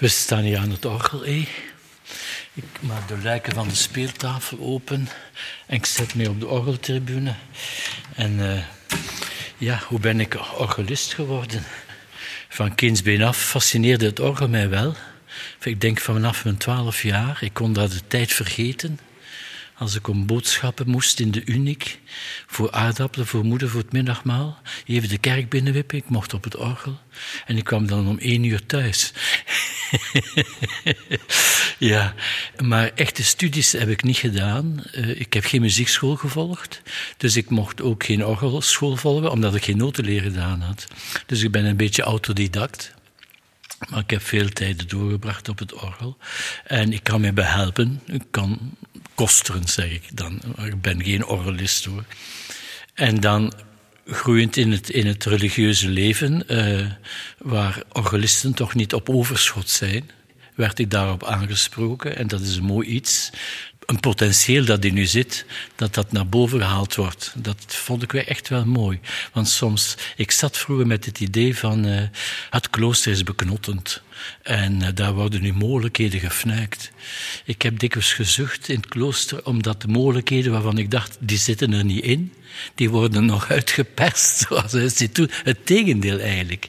We staan hier aan het orgel. Ik maak de luiken van de speeltafel open en ik zet me op de orgeltribune. En eh, ja, hoe ben ik orgelist geworden? Van kindsbeen af fascineerde het orgel mij wel. Ik denk vanaf mijn twaalf jaar. Ik kon daar de tijd vergeten. Als ik om boodschappen moest in de Unik, voor aardappelen, voor moeder, voor het middagmaal, even de kerk binnenwippen, ik mocht op het orgel. En ik kwam dan om één uur thuis. ja, maar echte studies heb ik niet gedaan. Uh, ik heb geen muziekschool gevolgd, dus ik mocht ook geen orgelschool volgen, omdat ik geen notenleer gedaan had. Dus ik ben een beetje autodidact. Maar ik heb veel tijden doorgebracht op het orgel. En ik kan me behelpen. Ik kan kosteren, zeg ik dan. Ik ben geen orgelist hoor. En dan groeiend in het, in het religieuze leven, uh, waar orgelisten toch niet op overschot zijn, werd ik daarop aangesproken. En dat is een mooi iets een potentieel dat in u zit, dat dat naar boven gehaald wordt. Dat vond ik echt wel mooi. Want soms, ik zat vroeger met het idee van uh, het klooster is beknottend. En uh, daar worden nu mogelijkheden gefnuikt. Ik heb dikwijls gezucht in het klooster, omdat de mogelijkheden waarvan ik dacht, die zitten er niet in, die worden nog uitgeperst, zoals hij ziet toen. Het tegendeel eigenlijk.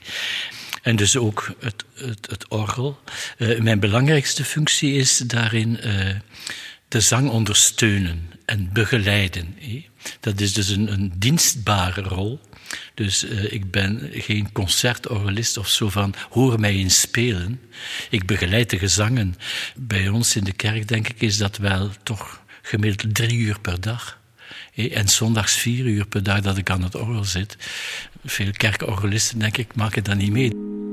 En dus ook het, het, het orgel. Uh, mijn belangrijkste functie is daarin de zang ondersteunen en begeleiden. Dat is dus een, een dienstbare rol. Dus uh, ik ben geen concertorgelist of zo van hoor mij eens spelen. Ik begeleid de gezangen. Bij ons in de kerk, denk ik, is dat wel toch gemiddeld drie uur per dag. En zondags vier uur per dag dat ik aan het orgel zit. Veel kerkorgelisten, denk ik, maken dat niet mee.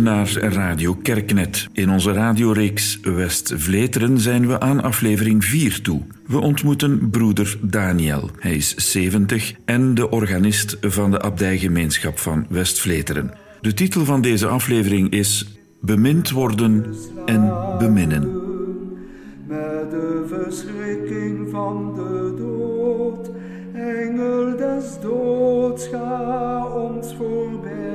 Naar Radio Kerknet. In onze radioreeks West-Vleteren zijn we aan aflevering 4 toe. We ontmoeten broeder Daniel. Hij is 70 en de organist van de abdijgemeenschap van West-Vleteren. De titel van deze aflevering is Bemind worden en beminnen. Met de verschrikking van de dood, engel des doods, ga ons voorbij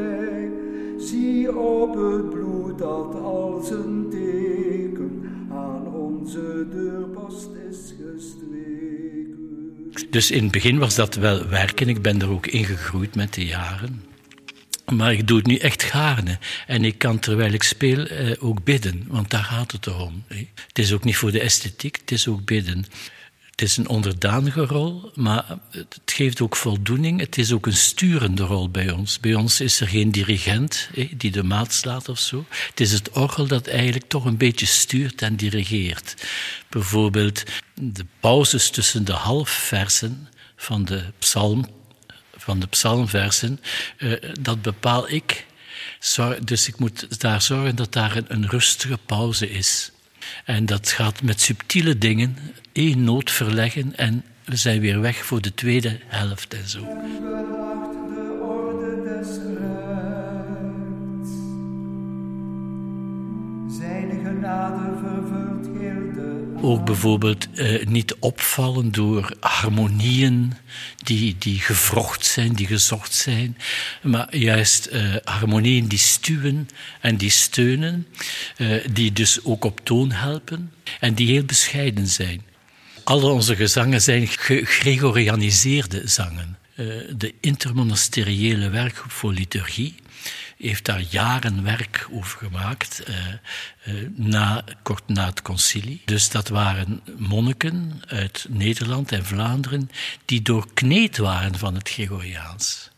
Zie op het bloed dat als een teken aan onze deurpost is gestreken. Dus in het begin was dat wel werken. Ik ben er ook ingegroeid met de jaren. Maar ik doe het nu echt gaarne. En ik kan terwijl ik speel eh, ook bidden, want daar gaat het om. Het is ook niet voor de esthetiek, het is ook bidden. Het is een onderdanige rol, maar het geeft ook voldoening. Het is ook een sturende rol bij ons. Bij ons is er geen dirigent die de maat slaat of zo. Het is het orgel dat eigenlijk toch een beetje stuurt en dirigeert. Bijvoorbeeld de pauzes tussen de halfversen van de psalm, van de psalmversen, eh, dat bepaal ik. Dus ik moet daar zorgen dat daar een rustige pauze is. En dat gaat met subtiele dingen, één noot verleggen en we zijn weer weg voor de tweede helft en zo. Ook bijvoorbeeld eh, niet opvallen door harmonieën die, die gevrocht zijn, die gezocht zijn, maar juist eh, harmonieën die stuwen en die steunen, eh, die dus ook op toon helpen en die heel bescheiden zijn. Alle onze gezangen zijn gegregorianiseerde zangen. Uh, de intermonasteriële werkgroep voor liturgie heeft daar jaren werk over gemaakt, uh, uh, na, kort na het concilie. Dus dat waren monniken uit Nederland en Vlaanderen die doorkneed waren van het Gregoriaans.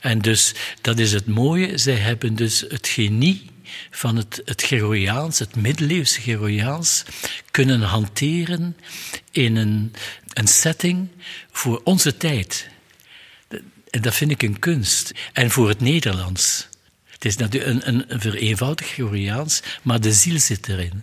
En dus dat is het mooie, zij hebben dus het genie van het, het Gregoriaans, het middeleeuwse Gregoriaans, kunnen hanteren in een, een setting voor onze tijd. En dat vind ik een kunst. En voor het Nederlands. Het is natuurlijk een, een, Gregoriaans, maar de ziel zit erin.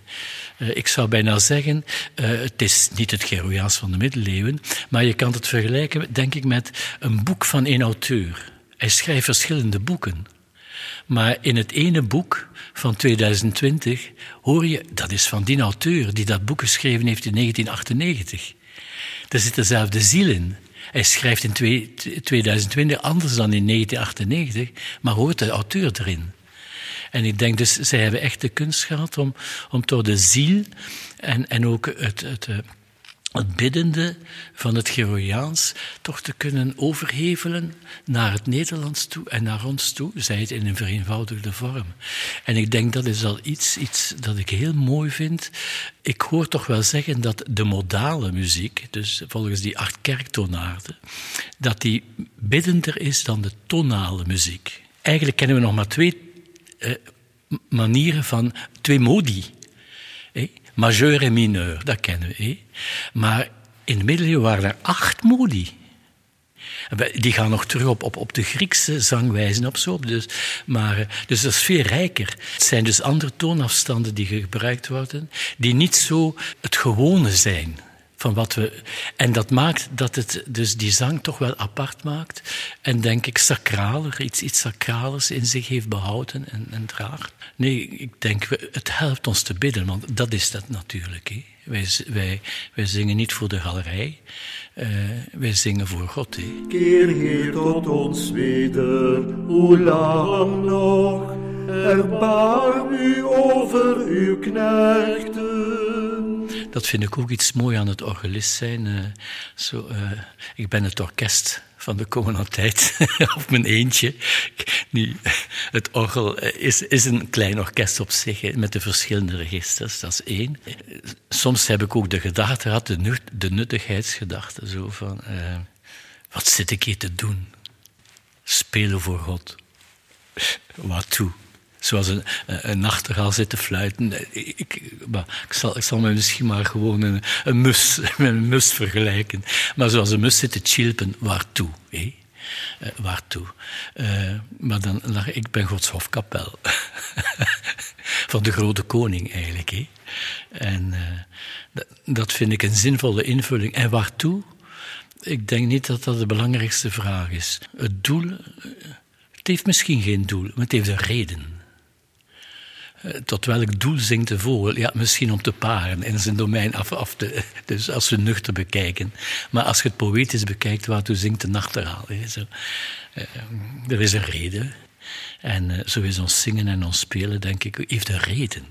Uh, ik zou bijna zeggen, uh, het is niet het Gregoriaans van de middeleeuwen, maar je kan het vergelijken, denk ik, met een boek van één auteur. Hij schrijft verschillende boeken. Maar in het ene boek van 2020 hoor je, dat is van die auteur die dat boek geschreven heeft in 1998. Er zit dezelfde ziel in. Hij schrijft in 2020 anders dan in 1998, maar hoort de auteur erin. En ik denk dus, zij hebben echt de kunst gehad om, om door de ziel en, en ook het, het, eh, het biddende van het Geroiaans toch te kunnen overhevelen naar het Nederlands toe en naar ons toe, zij het in een vereenvoudigde vorm. En ik denk dat is al iets, iets dat ik heel mooi vind. Ik hoor toch wel zeggen dat de modale muziek, dus volgens die acht kerktonaarden, dat die biddender is dan de tonale muziek. Eigenlijk kennen we nog maar twee eh, manieren van, twee modi majeur en mineur, dat kennen we. Maar in de middeleeuwen waren er acht modi. Die gaan nog terug op, op, op de Griekse zangwijzen op zo. Dus, maar, eh, dus dat is veel rijker. Het zijn dus andere toonafstanden die gebruikt worden, die niet zo het gewone zijn van wat we. En dat maakt dat het dus die zang toch wel apart maakt. En denk ik sacraler, iets, iets sacralers in zich heeft behouden en, en draagt. Nee, ik denk, het helpt ons te bidden, want dat is dat natuurlijk. Hè. Wij, wij, wij zingen niet voor de galerij, uh, wij zingen voor God. Hè. Keer Heer tot ons weder, hoe lang nog? Erbarm u over uw knechten. Dat vind ik ook iets mooi aan het organist zijn. Uh, zo, uh, ik ben het orkest van de komende tijd op mijn eentje. Nu, het orgel is, is een klein orkest op zich, met de verschillende registers, dat is één. Soms heb ik ook de gedachte gehad, de, nut, de nuttigheidsgedachte, zo van, wat zit ik hier te doen? Spelen voor God. Waartoe? Zoals een, een nachtegaal zit te fluiten. Ik, ik, zal, ik zal me misschien maar gewoon een, een, mus, met een mus vergelijken. Maar zoals een mus zit te chilpen, waartoe? Hé? Uh, waartoe? Uh, maar dan lag ik ben Gods hofkapel. Van de grote koning eigenlijk. En dat vind ik een zinvolle invulling. En waartoe? Ik denk niet dat dat de belangrijkste vraag is. Het doel, het heeft misschien geen doel, maar het heeft een reden. Eh, tot welk doel zingt de vogel? Ja, misschien om te paren in zijn domein af, af te, dus als we nuchter bekijken. Maar als je het poëtisch bekijkt, waartoe zingt de nachtegaal? Zo. Uh, er is een reden. En uh, zo is ons zingen en ons spelen, denk ik, heeft een reden.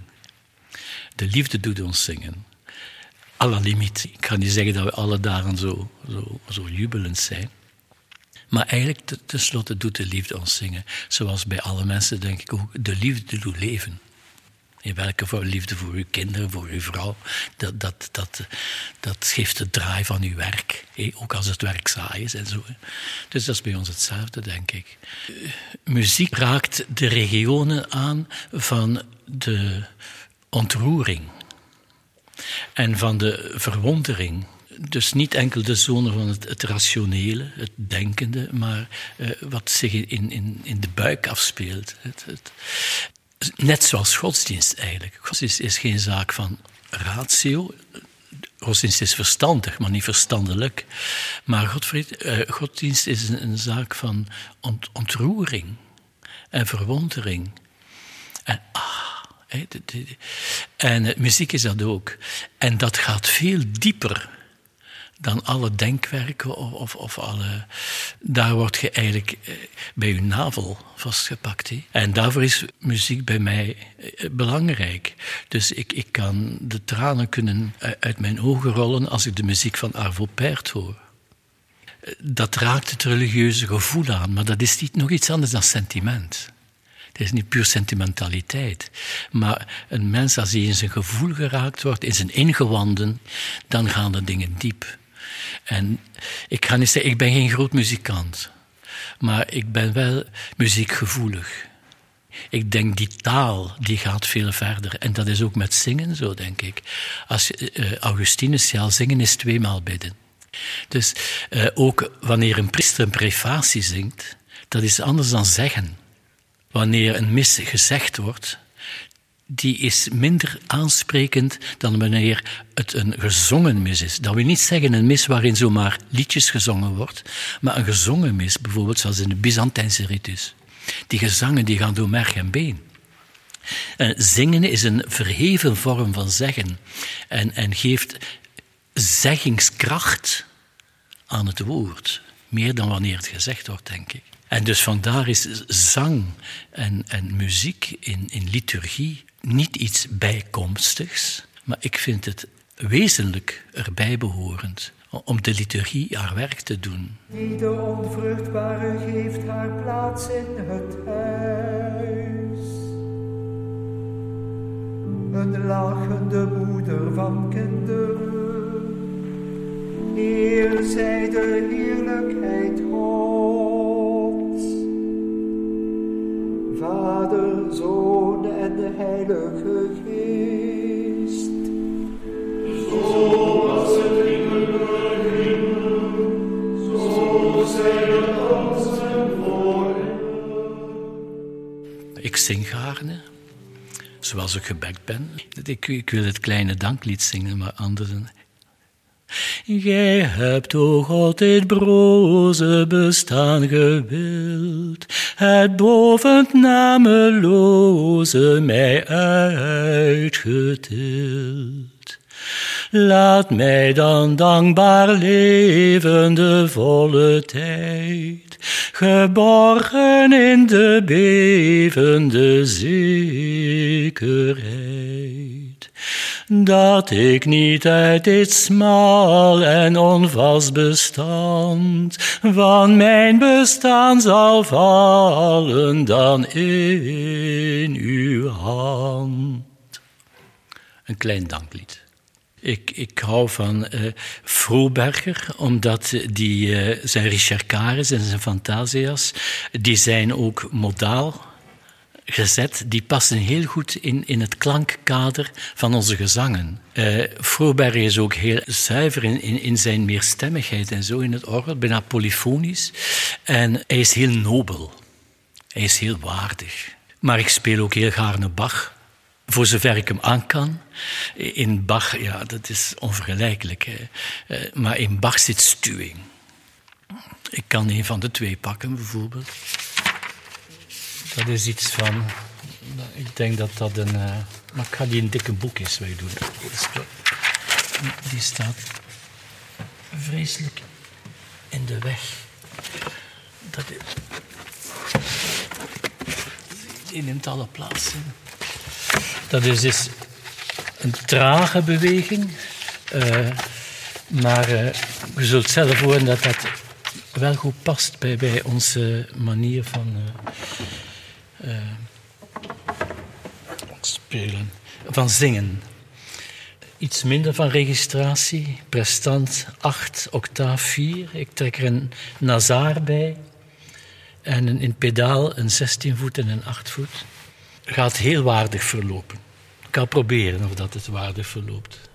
De liefde doet ons zingen. À la limite. Ik kan niet zeggen dat we alle dagen zo, zo, zo jubelend zijn. Maar eigenlijk, tenslotte, doet de liefde ons zingen. Zoals bij alle mensen, denk ik ook, de liefde doet leven. In welke voor liefde voor uw kinderen, voor uw vrouw. Dat, dat, dat, dat geeft de draai van uw werk. Ook als het werk saai is en zo. Dus dat is bij ons hetzelfde, denk ik. Muziek raakt de regionen aan van de ontroering. En van de verwondering. Dus niet enkel de zone van het, rationele, het denkende, maar uh, wat zich in, in, in de buik afspeelt. Het, het, Net zoals godsdienst eigenlijk. Godsdienst is geen zaak van ratio. Godsdienst is verstandig, maar niet verstandelijk. Maar Godfried, eh, godsdienst is een, zaak van ont, ontroering en verwondering. En ah, en muziek is dat ook. En dat gaat veel dieper dan alle denkwerken of, of, of, alle. Daar word je eigenlijk eh, bij je navel vastgepakt. En daarvoor is muziek bij mij eh, belangrijk. Dus ik, ik kan de tranen kunnen uit mijn ogen rollen als ik de muziek van Arvo Pärt hoor. Eh, dat raakt het religieuze gevoel aan, maar dat is niet nog iets anders dan sentiment. Het is niet puur sentimentaliteit. Maar een mens, als hij in zijn gevoel geraakt wordt, in zijn ingewanden, dan gaan de dingen diep. En ik ga niet zeggen, ik ben geen groot muzikant. Maar ik ben wel muziekgevoelig. Ik denk die taal, die gaat veel verder. En dat is ook met zingen zo, denk ik. Als uh, Augustinus zei, zingen is tweemaal bidden. Dus uh, ook wanneer een priester een prefatie zingt, dat is anders dan zeggen. Wanneer een mis gezegd wordt, die is minder aansprekend dan wanneer het een gezongen mis is. Dat wil niet zeggen een mis waarin zomaar liedjes gezongen wordt, maar een gezongen mis, bijvoorbeeld zoals in de Byzantijnse ritus. Die gezangen die gaan door merg en been. En zingen is een verheven vorm van zeggen en, en geeft zeggingskracht aan het woord. Meer dan wanneer het gezegd wordt, denk ik. En dus vandaar is zang en, en muziek in, in liturgie niet iets bijkomstigs, maar ik vind het wezenlijk erbij behorend om de liturgie haar werk te doen. Die de onvruchtbare geeft haar plaats in het huis. Een lachende moeder van kinderen. Eer zij de heerlijkheid Vader, Zoon en de Heilige Geest. Zoals het Ik zing gaarne, zoals ik gebekt ben. Ik, ik wil het kleine danklied zingen, maar anderen Gij hebt, o God, dit broze bestaan gewild, het nameloze mij uitgetild. Laat mij dan dankbaar leven de volle tijd, geborgen in de bevende zekerheid, dat ik niet uit dit smal en onvast bestand van mijn bestaan zal vallen dan in uw hand. Een klein danklied. Ik, ik hou van uh, Froberger, omdat die, uh, zijn Richard en zijn Fantasias, die zijn ook modaal gezet. Die passen heel goed in, in het klankkader van onze gezangen. Uh, is ook heel zuiver in, in, zijn meerstemmigheid en zo in het orgel, bijna polyfonisch. En hij is heel nobel. Hij is heel waardig. Maar ik speel ook heel gaarne Bach voor zover ik hem aan kan. In Bach, ja, dat is onvergelijkelijk. Eh, maar in Bach zit stuwing. Ik kan een van de twee pakken, bijvoorbeeld. Dat is iets van. Ik denk dat dat een. Uh, maar ik ga die een dikke boek eens wij doen. Die staat vreselijk in de weg. Dat is. Die neemt alle plaatsen. Dat is dus een trage beweging. Uh, maar uh, je zult zelf horen dat dat wel goed past bij, bij onze manier van uh, spelen, van zingen. Iets minder van registratie, prestant 8, octaaf 4. Ik trek er een nazaar bij en een, in pedaal een 16 voet en een 8 voet gaat heel waardig verlopen. Ik ga proberen of dat het waardig verloopt.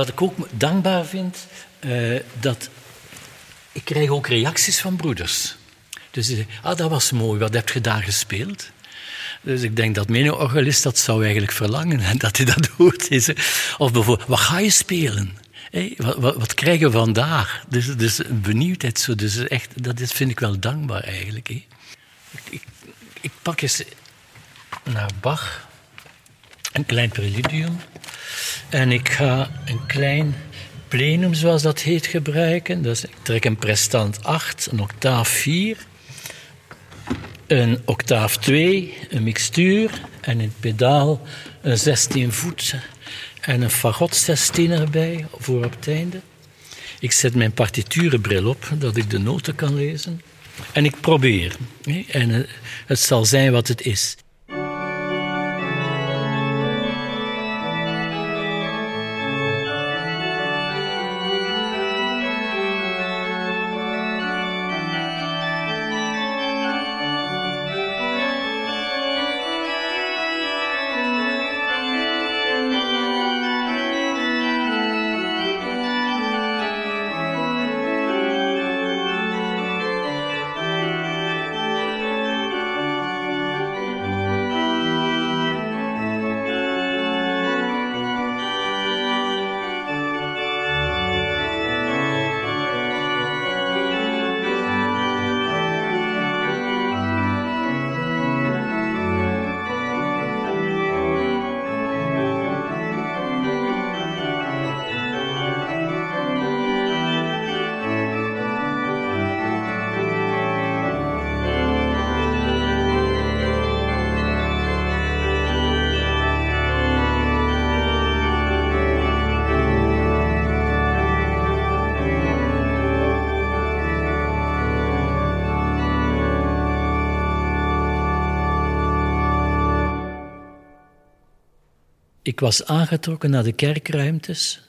Wat ik ook dankbaar vind, uh, dat ik krijg ook reacties van broeders. Dus die zeggen, ah, dat was mooi, wat heb je daar gespeeld? Dus ik denk dat mijn organist dat zou eigenlijk verlangen, en dat hij dat hoort. Of bijvoorbeeld, wat ga je spelen? Wat, wat, krijgen we vandaag? Dus, dus benieuwdheid, zo. Dus echt, dat is, vind ik wel dankbaar eigenlijk. Ik, ik, ik, pak eens naar Bach, een klein preludium. En ik ga een klein plenum, zoals dat heet, gebruiken. Dus ik trek een prestant 8, een octaaf 4, een octaaf 2, een mixtuur en een pedaal een 16 voet en een fagot 16 erbij voor op het einde. Ik zet mijn partiturenbril op, dat ik de noten kan lezen. En ik probeer. En eh, het zal zijn wat het is. Ik was aangetrokken naar de kerkruimtes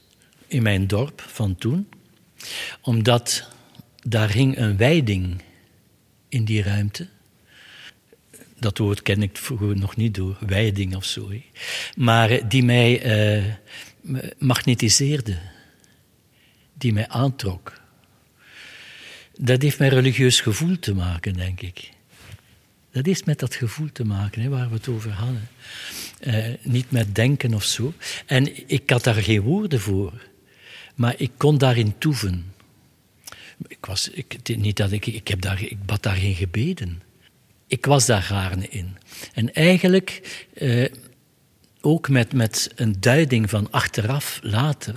in mijn dorp van toen, omdat daar hing een wijding in die ruimte. Dat woord ken ik vroeger nog niet door, wijding of zo. Maar die mij eh, magnetiseerde, die mij aantrok. Dat heeft met religieus gevoel te maken, denk ik. Dat heeft met dat gevoel te maken hè, waar we het over hadden. Uh, niet met denken of zo. En ik had daar geen woorden voor. Maar ik kon daarin toeven. Ik, was, ik, niet dat ik, ik, heb daar, ik bad daar geen gebeden. Ik was daar gaarne in. En eigenlijk uh, ook met, met een duiding van achteraf, later.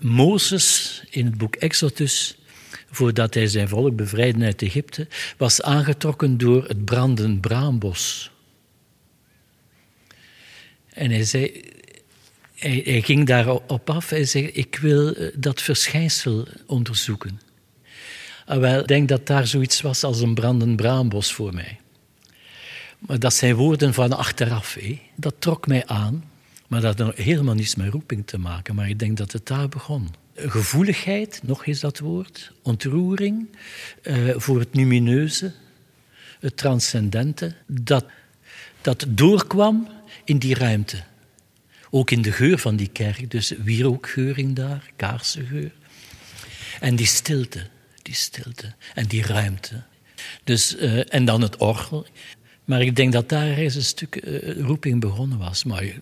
Mozes in het boek Exodus voordat hij zijn volk bevrijdde uit Egypte, was aangetrokken door het brandend braambos. En hij zei, hij, hij ging daarop af. Hij zei: Ik wil eh, dat verschijnsel onderzoeken. Ah, wel, ik denk dat daar zoiets was als een brandend braambos voor mij. Maar dat zijn woorden van achteraf. Dat trok mij aan. Maar dat had helemaal niets met roeping te maken. Maar ik denk dat het daar begon gevoeligheid, nog eens dat woord, ontroering uh, voor het lumineuze, het transcendente, dat, dat doorkwam in die ruimte. Ook in de geur van die kerk, dus wierookgeuring daar, kaarsengeur. En die stilte, die stilte en die ruimte. Dus, uh, en dan het orgel. Maar ik denk dat daar eens een stuk uh, roeping begonnen was. Maar ik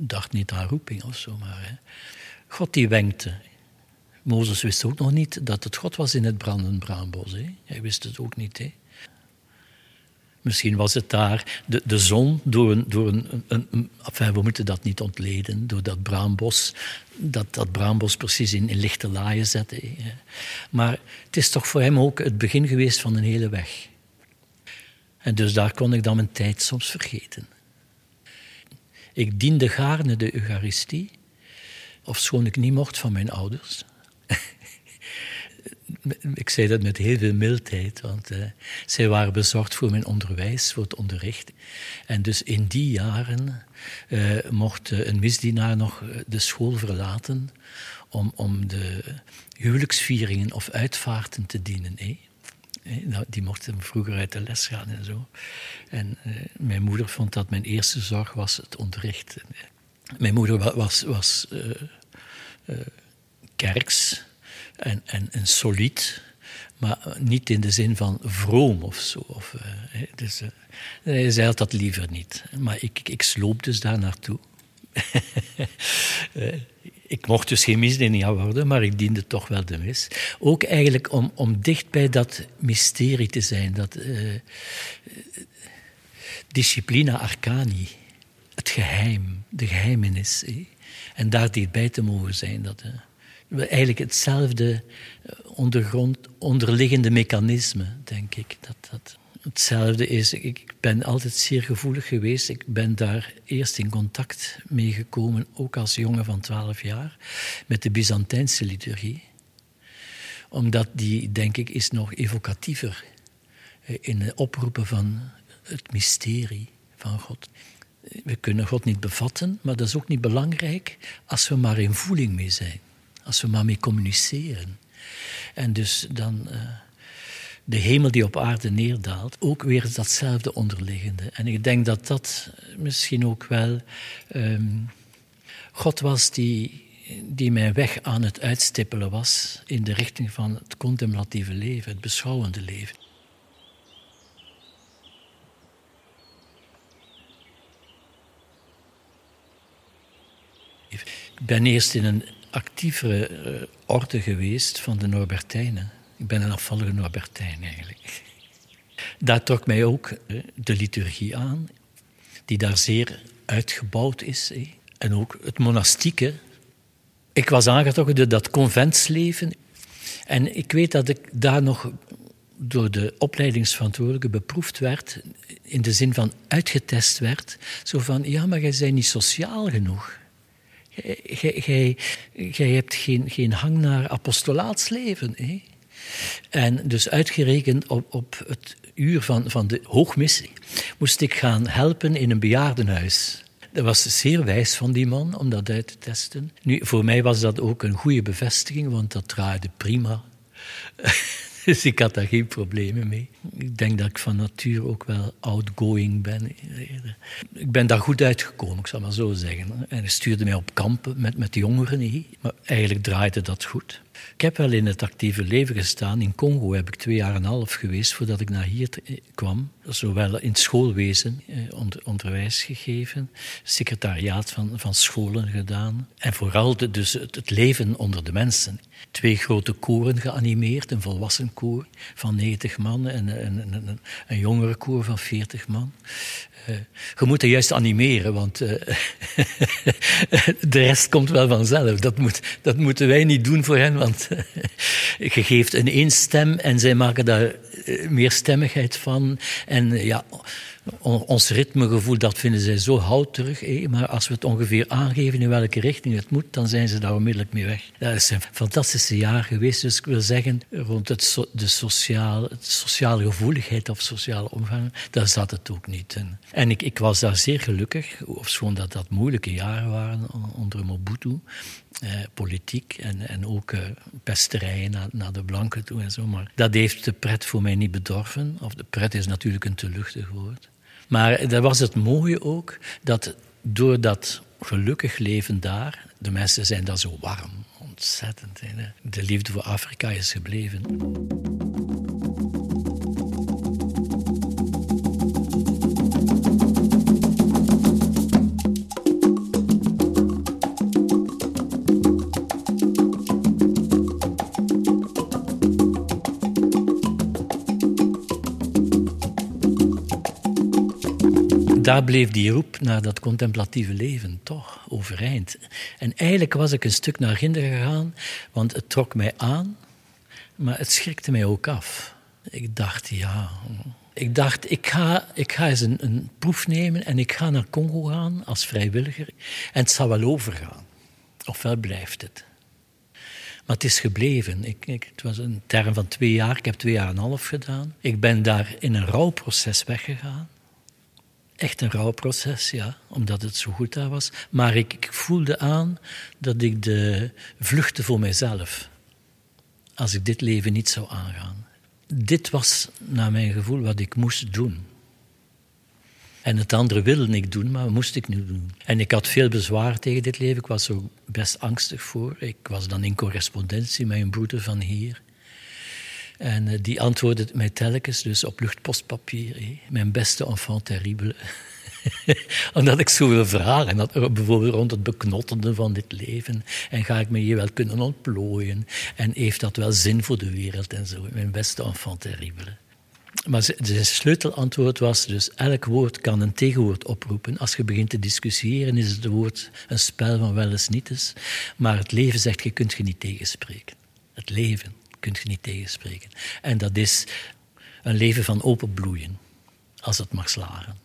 dacht niet aan roeping of zo, maar... Hè. God die wenkte. Mozes wist ook nog niet dat het God was in het brandend braambos. Hè? Hij wist het ook niet. Hè? Misschien was het daar de, de zon door een. Door een, een, een we moeten dat niet ontleden, door dat braambos. Dat, dat braambos precies in, in lichte laaien zette. Hè? Maar het is toch voor hem ook het begin geweest van een hele weg. En dus daar kon ik dan mijn tijd soms vergeten. Ik diende gaarne de Eucharistie ofschoon ik niet mocht van mijn ouders. ik zei dat met heel veel mildheid, want uh, zij waren bezorgd voor mijn onderwijs, voor het onderricht. En dus in die jaren uh, mocht een misdienaar nog de school verlaten om, om de huwelijksvieringen of uitvaarten te dienen. Eh? Nou, die mochten vroeger uit de les gaan en zo. En mijn moeder vond dat mijn eerste zorg was het onderricht. Mijn moeder was, was kerks en, en, en solid, maar niet in de zin van vroom of zo. Of, uh, dus, uh, hij zei dat liever niet. Maar ik, ik, sloop dus daar naartoe. ik mocht dus geen misdienaar worden, maar ik diende toch wel de mis. Ook eigenlijk om, om dicht bij dat mysterie te zijn, dat disciplina arcani, het geheim, de geheimenis. En daar dichtbij te mogen zijn. Dat, uh, eigenlijk hetzelfde eh, ondergrond, onderliggende mechanisme, denk ik. Dat, dat, hetzelfde is, ik ben altijd zeer gevoelig geweest. Ik ben daar eerst in contact mee gekomen, ook als jongen van 12 jaar, met de Byzantijnse liturgie. Omdat die, denk ik, is nog evocatiever in het oproepen van het mysterie van God. We kunnen God niet bevatten, maar dat is ook niet belangrijk als we maar in voeling mee zijn. Als we maar mee communiceren. En dus dan... Uh, de hemel die op aarde neerdaalt, ook weer datzelfde onderliggende. En ik denk dat dat misschien ook wel um, God was die, die mijn weg aan het uitstippelen was in de richting van het contemplatieve leven, het beschouwende leven. Ik ben eerst in een actievere uh, orde geweest van de Norbertijnen. Ik ben een afvallige Norbertijn eigenlijk. Daar trok mij ook uh, de liturgie aan, die daar zeer uitgebouwd is. Eh, en ook het monastieke. Ik was aangetrokken door dat conventsleven. En ik weet dat ik daar nog door de opleidingsverantwoordelijke beproefd werd, in de zin van uitgetest werd. Zo van, ja, maar jij bent niet sociaal genoeg. Jij hebt geen, geen hang naar apostolaatsleven. Hè? En dus uitgerekend op, op het uur van, van de hoogmissie moest ik gaan helpen in een bejaardenhuis. Dat was zeer wijs van die man om dat uit te testen. Nu, voor mij was dat ook een goede bevestiging, want dat draaide prima. Dus ik had daar geen problemen mee. Ik denk dat ik van natuur ook wel outgoing ben. Ik ben daar goed uitgekomen, ik zal maar zo zeggen. En stuurde mij op kampen met, met jongeren. Maar eigenlijk draaide dat goed. Ik heb wel in het actieve leven gestaan. In Congo heb ik twee jaar en een half geweest voordat ik naar hier kwam. Zowel in het schoolwezen, eh, onder, onderwijs gegeven, secretariaat van, van scholen gedaan. En vooral dus het, leven onder de mensen. Twee grote koren geanimeerd, een volwassen koor van 90 man en een, een, jongere koor van 40 man. Uh, je moet er juist animeren, want uh, de rest komt wel vanzelf. Dat, moet, dat moeten wij niet doen voor hen, want je geeft een één stem en zij maken daar meer stemmigheid van. En ja, ons ritmegevoel, dat vinden zij zo houterig. Eh? Maar als we het ongeveer aangeven in welke richting het moet, dan zijn ze daar onmiddellijk mee weg. Dat is een fantastische jaar geweest. Dus ik wil zeggen, rond het de sociaal, sociale gevoeligheid of sociale omgang, daar zat het ook niet in. En ik, ik was daar zeer gelukkig, ofschoon dat dat moeilijke jaren waren onder Mobutu. Eh, politiek en, en ook eh, pesterijen naar, naar, de blanken toe en zo. Maar dat heeft de pret voor mij niet bedorven. Of de pret is natuurlijk een te woord. Maar dat was het mooie ook, dat door dat gelukkig leven daar, de mensen zijn daar zo warm, ontzettend. De liefde voor Afrika is gebleven. Daar bleef die roep naar dat contemplatieve leven toch overeind. En eigenlijk was ik een stuk naar ginder gegaan, want het trok mij aan, maar het schrikte mij ook af. Ik dacht, ja. Ik dacht, ik ga, ik ga eens een, een proef nemen en ik ga naar Congo gaan als vrijwilliger. En het zal wel overgaan. Ofwel blijft het. Maar het is gebleven. Ik, ik, het was een term van twee jaar. Ik heb twee jaar en een half gedaan. Ik ben daar in een rouwproces weggegaan echt een rouwproces, ja, omdat het zo goed daar was. Maar ik, ik, voelde aan dat ik de vluchtte voor mijzelf. Als ik dit leven niet zou aangaan. Dit was, naar mijn gevoel, wat ik moest doen. En het andere wilde ik doen, maar moest ik nu doen. En ik had veel bezwaar tegen dit leven. Ik was er best angstig voor. Ik was dan in correspondentie met een broeder van hier. En uh, die antwoordde mij telkens dus op luchtpostpapier. Mijn beste enfant terrible. Omdat ik zoveel vragen had, bijvoorbeeld rond het beknottende van dit leven. En ga ik me hier wel kunnen ontplooien? En heeft dat wel zin voor de wereld en zo? Mijn beste enfant terrible. Maar zijn sleutelantwoord was dus: elk woord kan een tegenwoord oproepen. Als je begint te discussiëren, is het woord een spel van wel eens niet. Maar het leven zegt: je kunt je niet tegenspreken. Het leven kunt je niet tegenspreken. En dat is een leven van openbloeien, als het mag slagen.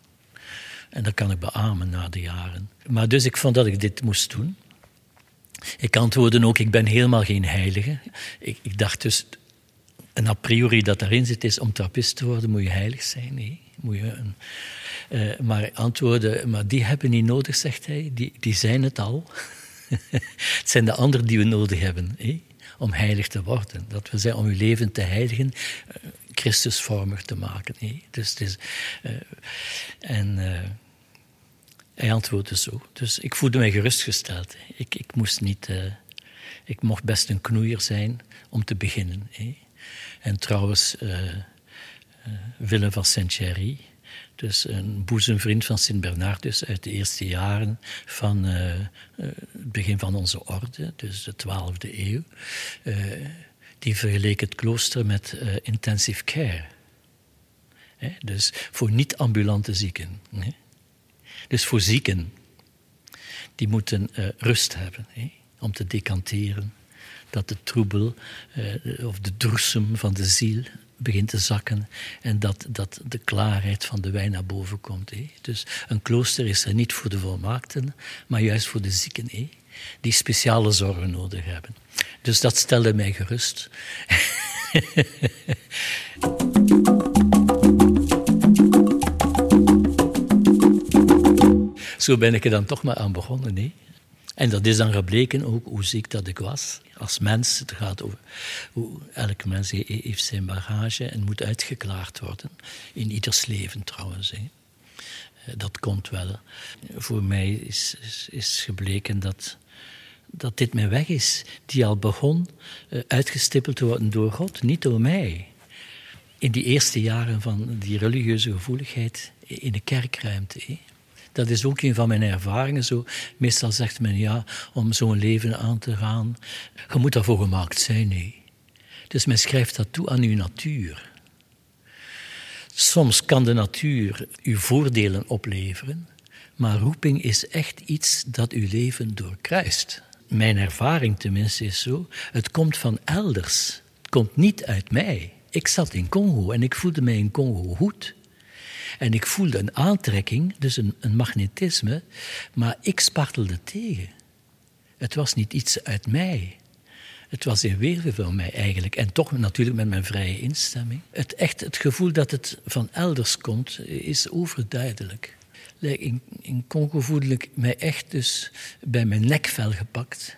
En dat kan ik beamen na de jaren. Maar dus ik vond dat ik dit moest doen. Ik antwoordde ook: ik ben helemaal geen heilige. Ik, ik dacht dus een a priori dat daarin zit is om trappist te worden, moet je heilig zijn. Nee. Moet je een, uh, maar antwoorden, maar die hebben niet nodig, zegt hij. Die, die zijn het al. het zijn de anderen die we nodig hebben om heilig te worden. Dat we zijn om uw leven te heiligen, uh, Christusvormig te maken. Dus het is, uh, en hij antwoordde zo. Dus ik voelde mij gerustgesteld. Ik, ik moest niet... ik mocht best een knoeier zijn om te beginnen. En trouwens, uh, Willem van Saint-Thierry, dus een boezemvriend van Sint-Bernardus uit de eerste jaren van het begin van onze orde, dus de 12e eeuw, die vergeleek het klooster met intensive care. Dus voor niet-ambulante zieken. Dus voor zieken, die moeten rust hebben om te decanteren dat de troebel of de droesem van de ziel begint te zakken en dat, dat de klaarheid van de wijn naar boven komt. Dus een klooster is er niet voor de volmaakten, maar juist voor de zieken, die speciale zorgen nodig hebben. Dus dat stelde mij gerust. Zo ben ik er dan toch maar aan begonnen. Hé. En dat is dan gebleken ook hoe ziek dat ik was. Als mens, het gaat over hoe elke mens heeft zijn bagage en moet uitgeklaard worden. In ieders leven trouwens. Hè. Eh, dat komt wel. Voor mij is, is, gebleken dat, dat dit mijn weg is, die al begon uh, uitgestippeld te worden door God, niet door mij. In die eerste jaren van die religieuze gevoeligheid in de kerkruimte. Dat is ook een van mijn ervaringen. Zo, meestal zegt men ja, om zo'n leven aan te gaan, je moet daarvoor gemaakt zijn. Nee. Dus men schrijft dat toe aan uw natuur. Soms kan de natuur u voordelen opleveren, maar roeping is echt iets dat uw leven doorkruist. Mijn ervaring tenminste is zo, het komt van elders. Het komt niet uit mij. Ik zat in Congo en ik voelde mij in Congo goed. En ik voelde een aantrekking, dus een, een magnetisme, maar ik spartelde tegen. Het was niet iets uit mij. Het was in weerwil van mij eigenlijk. En toch natuurlijk met mijn vrije instemming. Het, echt, het gevoel dat het van elders komt, is overduidelijk. In, in Congo voelde ik mij echt dus bij mijn nekvel gepakt.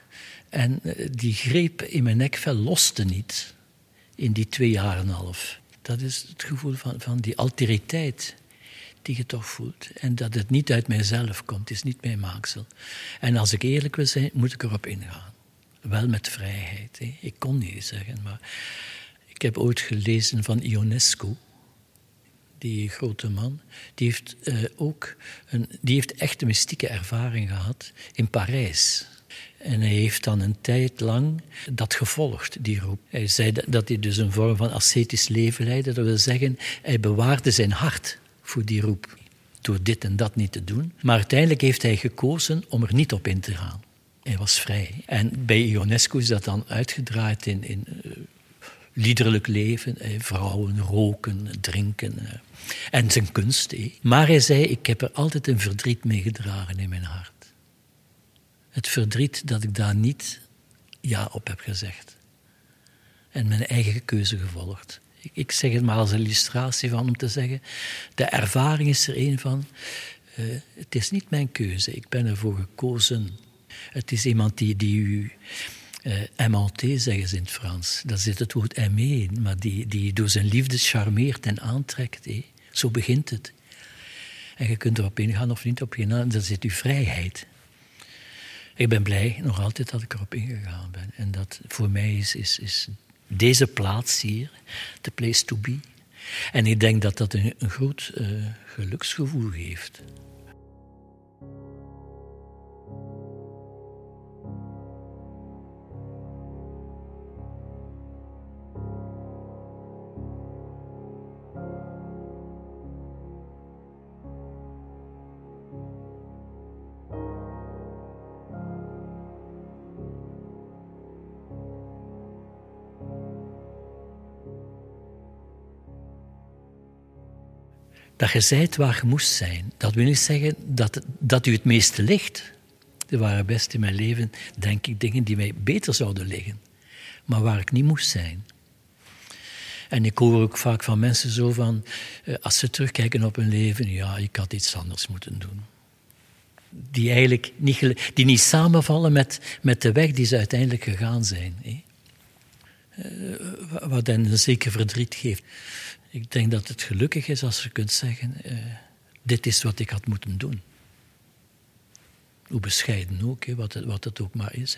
En eh, die greep in mijn nekvel loste niet in die twee jaar en een half. Dat is het gevoel van, van die alteriteit die je toch voelt. En dat het niet uit mijzelf komt, is niet mijn maaksel. En als ik eerlijk wil zijn, moet ik erop ingaan. Wel met vrijheid. Hè. Ik kon niet zeggen, maar ik heb ooit gelezen van Ionesco, die grote man. Die heeft uh, ook een, die heeft echt een mystieke ervaring gehad in Parijs. En hij heeft dan een tijd lang dat gevolgd, die roep. Hij zei dat hij dus een vorm van ascetisch leven leidde. Dat wil zeggen, hij bewaarde zijn hart voor die roep. Door dit en dat niet te doen. Maar uiteindelijk heeft hij gekozen om er niet op in te gaan. Hij was vrij. En bij Ionesco is dat dan uitgedraaid in, in uh, liederlijk leven. Eh, vrouwen, roken, drinken. Uh, en zijn kunst. Eh. Maar hij zei, ik heb er altijd een verdriet mee gedragen in mijn hart. Het verdriet dat ik daar niet ja op heb gezegd. En mijn eigen keuze gevolgd. Ik zeg het maar als illustratie van om te zeggen, de ervaring is er een van, uh, het is niet mijn keuze, ik ben ervoor gekozen. Het is iemand die, die u uh, aimanté zeggen ze in het Frans. Daar zit het woord aimer in, maar die, die door zijn liefde charmeert en aantrekt. Zo begint het. En je kunt erop ingaan of niet op ingaan. Dat zit uw vrijheid. Ik ben blij nog altijd dat ik erop ingegaan ben. En dat voor mij is, is, is deze plaats hier de place to be. En ik denk dat dat een, een groot uh, geluksgevoel geeft. Dat je zijt waar je moest zijn. Dat wil niet zeggen dat, dat u het meeste ligt. Er waren best in mijn leven, denk ik, dingen die mij beter zouden liggen. Maar waar ik niet moest zijn. En ik hoor ook vaak van mensen zo van, eh, als ze terugkijken op hun leven, ja, ik had iets anders moeten doen. Die eigenlijk niet, die niet samenvallen met, met de weg die ze uiteindelijk gegaan zijn. Uh, wat hen een zeker verdriet geeft. Ik denk dat het gelukkig is als je kunt zeggen: uh, dit is wat ik had moeten doen. Hoe bescheiden ook, wat, het, wat het ook maar is.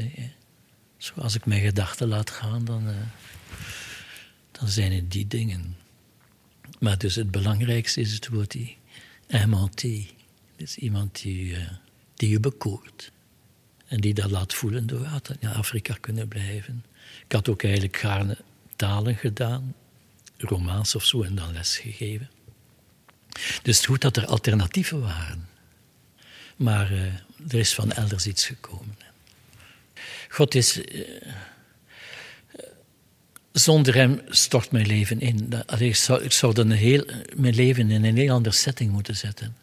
Als ik mijn gedachten laat gaan, dan, uh, dan zijn het die dingen. Maar dus het belangrijkste is het woord die. Dus iemand die, uh, die je bekoort. En die dat laat voelen door in Afrika kunnen blijven. Ik had ook eigenlijk gaarne talen gedaan romaans of zo en dan les gegeven. Dus goed dat er alternatieven waren. Maar uh, er is van elders iets gekomen. God is. Uh, zonder hem stort mijn leven in. ik zou, ik zou dan mijn leven in een heel andere setting moeten zetten.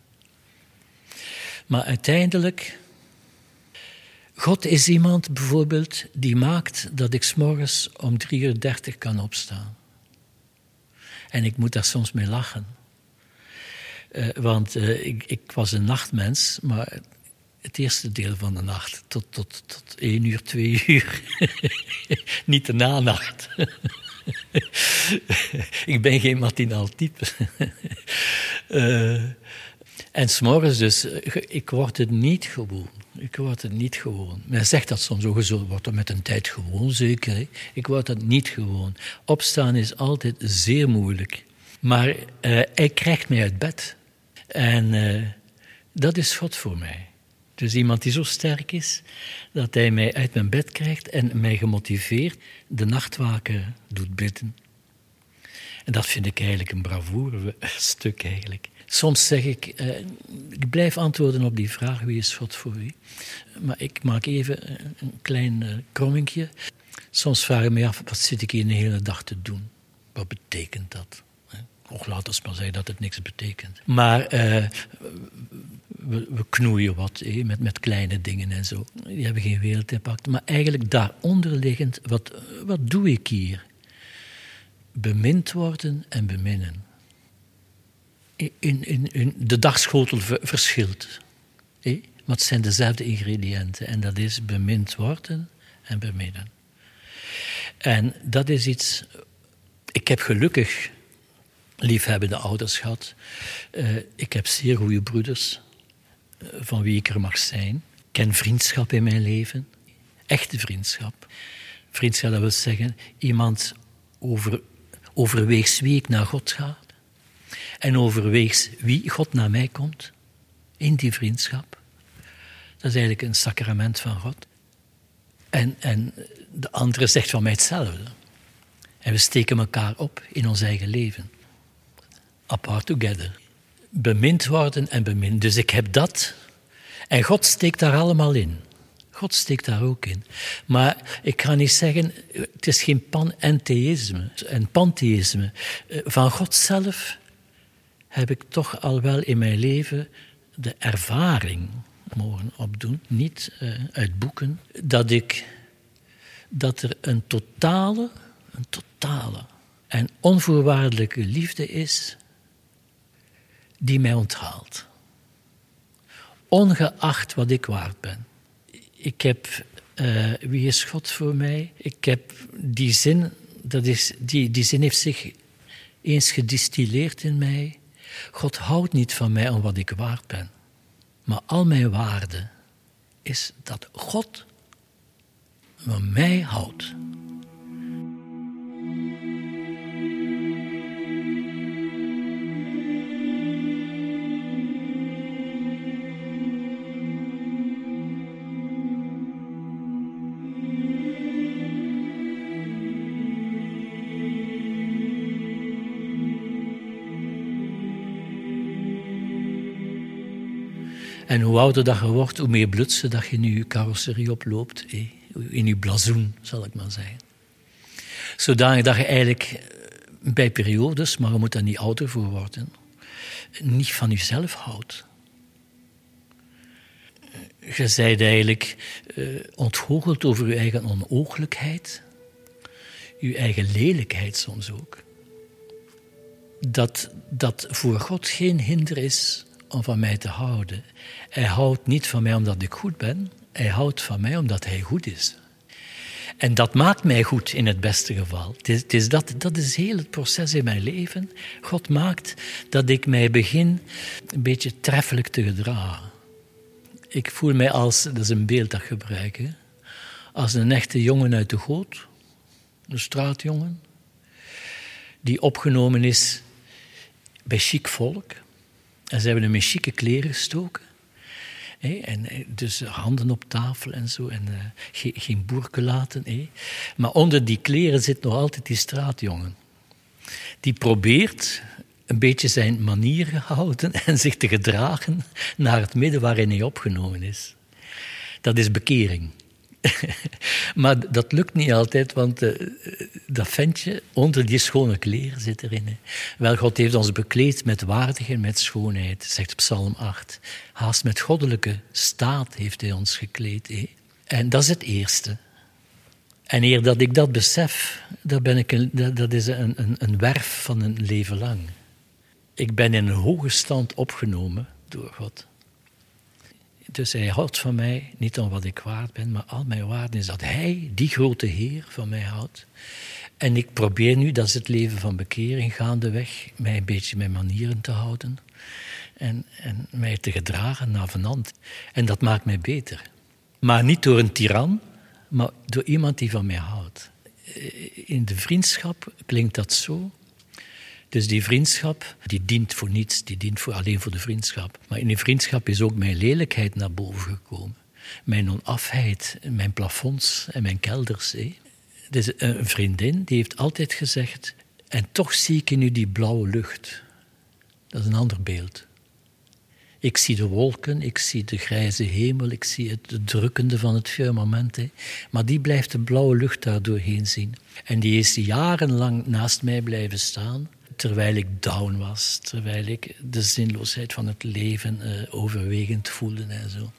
Maar uiteindelijk. God is iemand bijvoorbeeld die maakt dat ik s'morgens om 3 uur 30 kan opstaan. En ik moet daar soms mee lachen. Uh, want uh, ik, ik, was een nachtmens, maar het eerste deel van de nacht, tot, tot, tot één uur, twee uur, niet de nanacht. ik ben geen matinaal type. uh, en s'morgens dus, ik word het niet gewoon. Ik word het niet gewoon. Men zegt dat soms ook, zo wordt er met een tijd gewoon zeker. Ik word het niet gewoon. Opstaan is altijd zeer moeilijk. Maar hij krijgt mij uit bed. En uh, dat is God voor mij. Dus iemand die zo sterk is dat hij mij uit mijn bed krijgt en mij gemotiveerd de nachtwaken doet bidden. En dat vind ik eigenlijk een bravoure stuk eigenlijk. Soms zeg ik, eh, ik blijf antwoorden op die vraag, wie is God voor u? Maar ik maak even een klein uh, krommingje. Soms vraag ik me af, wat zit ik hier een hele dag te doen? Wat betekent dat? Och, laat ons maar zeggen dat het niks betekent. Maar uh, we, knoeien wat eh, met, met kleine dingen en zo. Die hebben geen wereldimpact. Maar eigenlijk daaronder liggend, wat, wat doe ik hier? Bemind worden en beminnen in, in, in de dagschotel verschilt. Eh? Maar het zijn dezelfde ingrediënten. En dat is bemind worden en beminnen. En dat is iets... Ik heb gelukkig liefhebbende ouders gehad. Uh, ik heb zeer goede broeders, uh, van wie ik er mag zijn. Ik ken vriendschap in mijn leven. Echte vriendschap. Vriendschap, dat wil zeggen, iemand over, wie ik naar God ga en overweegt wie God naar mij komt in die vriendschap. Dat is eigenlijk een sacrament van God. En, en de andere zegt van mij hetzelfde. En we steken elkaar op in ons eigen leven. Apart together. Bemind worden en bemind. Dus ik heb dat. En God steekt daar allemaal in. God steekt daar ook in. Maar ik ga niet zeggen, het is geen panentheïsme en pantheïsme. Eh, van God zelf heb ik toch al wel in mijn leven de ervaring mogen opdoen, niet uh, uit boeken, dat ik dat er een totale, een totale en onvoorwaardelijke liefde is die mij onthaalt. Ongeacht wat ik waard ben. Ik heb, uh, wie is God voor mij? Ik heb die zin, dat is, die, die zin heeft zich eens gedistilleerd in mij God houdt niet van mij om wat ik waard ben. Maar al mijn waarde is dat God van mij houdt. En hoe ouder dat je wordt, hoe meer blutsen dat je in je carrosserie oploopt. In je blazoen, zal ik maar zeggen. Zodanig dat je eigenlijk eh, bij periodes, maar je moet daar niet ouder voor worden, niet van jezelf houdt. Je zijt eigenlijk uh, ontgoocheld over je eigen onooglijkheid, je eigen lelijkheid soms ook. Dat dat voor God geen hinder is om van mij te houden. Hij houdt niet van mij omdat ik goed ben, hij houdt van mij omdat hij goed is. En dat maakt mij goed in het beste geval. Het is, dat, dat is heel het proces in mijn leven. God maakt dat ik mij begin een beetje treffelijk te gedragen. Ik voel mij als, dat is een beeld dat ik gebruik, als een echte jongen uit de goot, een straatjongen, die opgenomen is bij chic volk. En ze hebben hem in chique kleren gestoken. en eh, dus handen op tafel en zo. En uh, geen, boerken laten. Maar onder die kleren zit nog altijd die straatjongen. Die probeert een beetje zijn manieren houden en zich te gedragen naar het midden waarin hij opgenomen is. Dat is bekering. maar dat lukt niet altijd, want uh, dat ventje onder die schone kleren zit erin. Wel, God heeft ons bekleed met waardigheid en met schoonheid, zegt Psalm 8. Haast met goddelijke staat heeft hij ons gekleed. En dat is het eerste. En eer dat ik dat besef, dat, ben ik een, dat is een, een, een werf van een leven lang. Ik ben in een hoge stand opgenomen door God. Dus hij houdt van mij, niet om wat ik waard ben, maar al mijn waarde is dat hij, die grote Heer, van mij houdt. En ik probeer nu, dat is het leven van bekering, gaandeweg, mij een beetje mijn manieren te houden. En, en mij te gedragen naar vanand. En dat maakt mij beter. Maar niet door een tiran, maar door iemand die van mij houdt. In de vriendschap klinkt dat zo dus die vriendschap, die dient voor niets, die dient voor, alleen voor de vriendschap. Maar in die vriendschap is ook mijn lelijkheid naar boven gekomen. Mijn onafheid, mijn plafonds en mijn kelders. Hé. Dus een vriendin die heeft altijd gezegd, en toch zie ik in u die blauwe lucht. Dat is een ander beeld. Ik zie de wolken, ik zie de grijze hemel, ik zie het drukkende van het firmament. Maar die blijft de blauwe lucht daar doorheen zien. En die is jarenlang naast mij blijven staan terwijl ik down was, terwijl ik de zinloosheid van het leven uh, overwegend voelde en zo.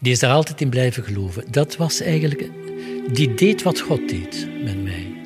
Die is daar altijd in blijven geloven. Dat was eigenlijk, die deed wat God deed met mij.